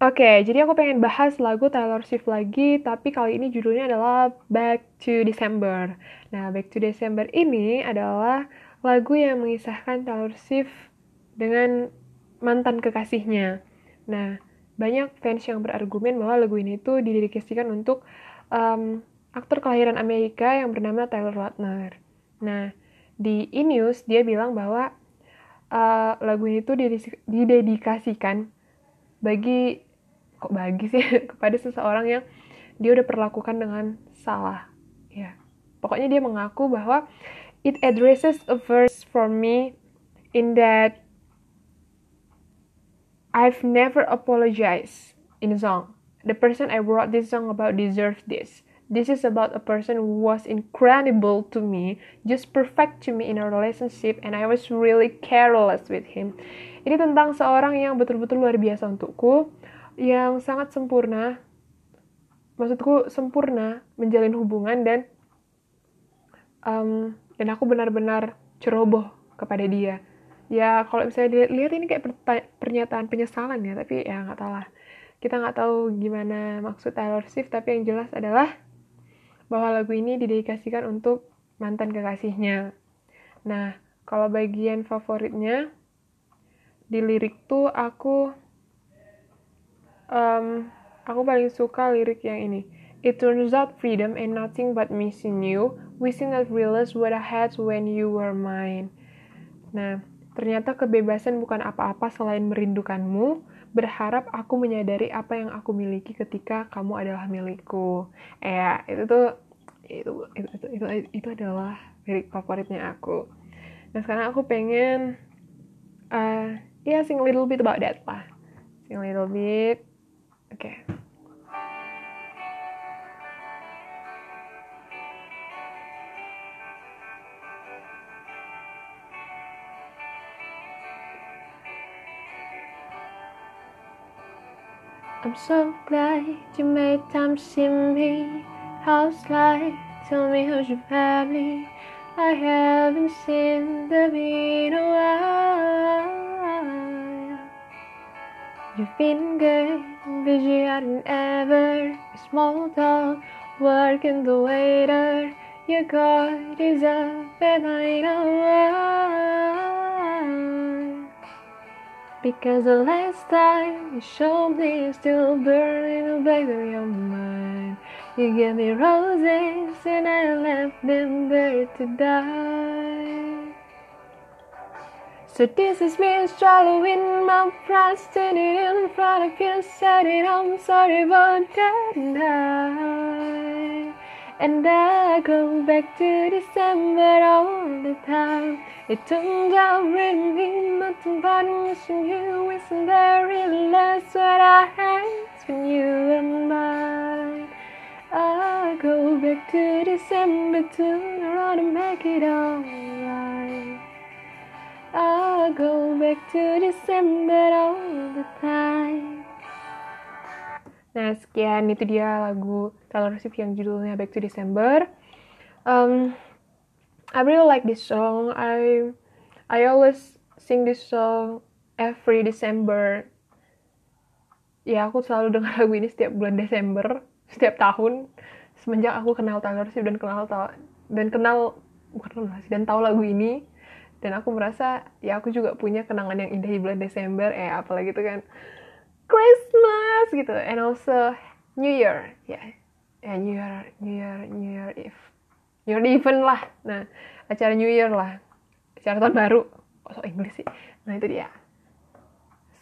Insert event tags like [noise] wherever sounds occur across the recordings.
Oke, jadi aku pengen bahas lagu Taylor Swift lagi, tapi kali ini judulnya adalah Back to December. Nah, Back to December ini adalah lagu yang mengisahkan Taylor Swift dengan mantan kekasihnya. Nah, banyak fans yang berargumen bahwa lagu ini tuh didedikasikan untuk um, aktor kelahiran Amerika yang bernama Taylor Lautner. Nah, di E! News dia bilang bahwa uh, lagu ini tuh didedikasikan bagi kok bagi sih [laughs] kepada seseorang yang dia udah perlakukan dengan salah. Ya pokoknya dia mengaku bahwa it addresses a verse for me in that I've never apologized in a song. The person I wrote this song about deserves this. This is about a person who was incredible to me, just perfect to me in a relationship, and I was really careless with him. Ini tentang seorang yang betul-betul luar biasa untukku, yang sangat sempurna. Maksudku sempurna menjalin hubungan dan um, dan aku benar-benar ceroboh kepada dia. Ya kalau misalnya dilihat ini kayak pernyataan penyesalan ya tapi ya nggak tahu lah kita nggak tahu gimana maksud Taylor Swift tapi yang jelas adalah bahwa lagu ini didedikasikan untuk mantan kekasihnya. Nah kalau bagian favoritnya di lirik tuh aku um, aku paling suka lirik yang ini. It turns out freedom ain't nothing but missing you, wishing I realized what I had when you were mine. Nah, ternyata kebebasan bukan apa-apa selain merindukanmu, berharap aku menyadari apa yang aku miliki ketika kamu adalah milikku. Eh, itu tuh itu itu itu, itu, itu adalah lirik favoritnya aku. Nah, sekarang aku pengen uh, ya yeah, sing a little bit about that lah. Sing a little bit Okay. I'm so glad you made time to see me. How's life? Tell me how's your family? I haven't seen them in a while. You've been good busier than ever. Small talk, working the waiter. Your God is up and I know Because the last time you showed me you still burning the back of your mind. You gave me roses and I left them there to die. So this is me swallowing my pride, standing in front of you, saying I'm sorry about that night. And I go back to December all the time. It turns out really nothing but missing you. Isn't there really less what I had when you were mine? I go back to December to around and make it alright. Back to December all the time. Nah, sekian itu dia lagu Taylor Swift yang judulnya Back to December. Um, I really like this song. I I always sing this song every December. Ya, aku selalu [laughs] dengar lagu ini setiap bulan Desember, setiap tahun semenjak aku kenal Taylor Swift dan kenal dan kenal bukan kenal sih dan tahu lagu ini dan aku merasa ya aku juga punya kenangan yang indah di bulan Desember eh apalagi itu kan Christmas gitu and also New Year ya. Yeah. ya New Year New Year New Year Eve. New Year event lah. Nah acara New Year lah. Acara tahun baru. Oh so Inggris sih. Nah itu dia.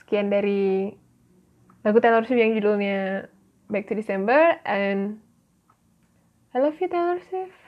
Sekian dari lagu Taylor Swift yang judulnya Back to December and I love you Taylor Swift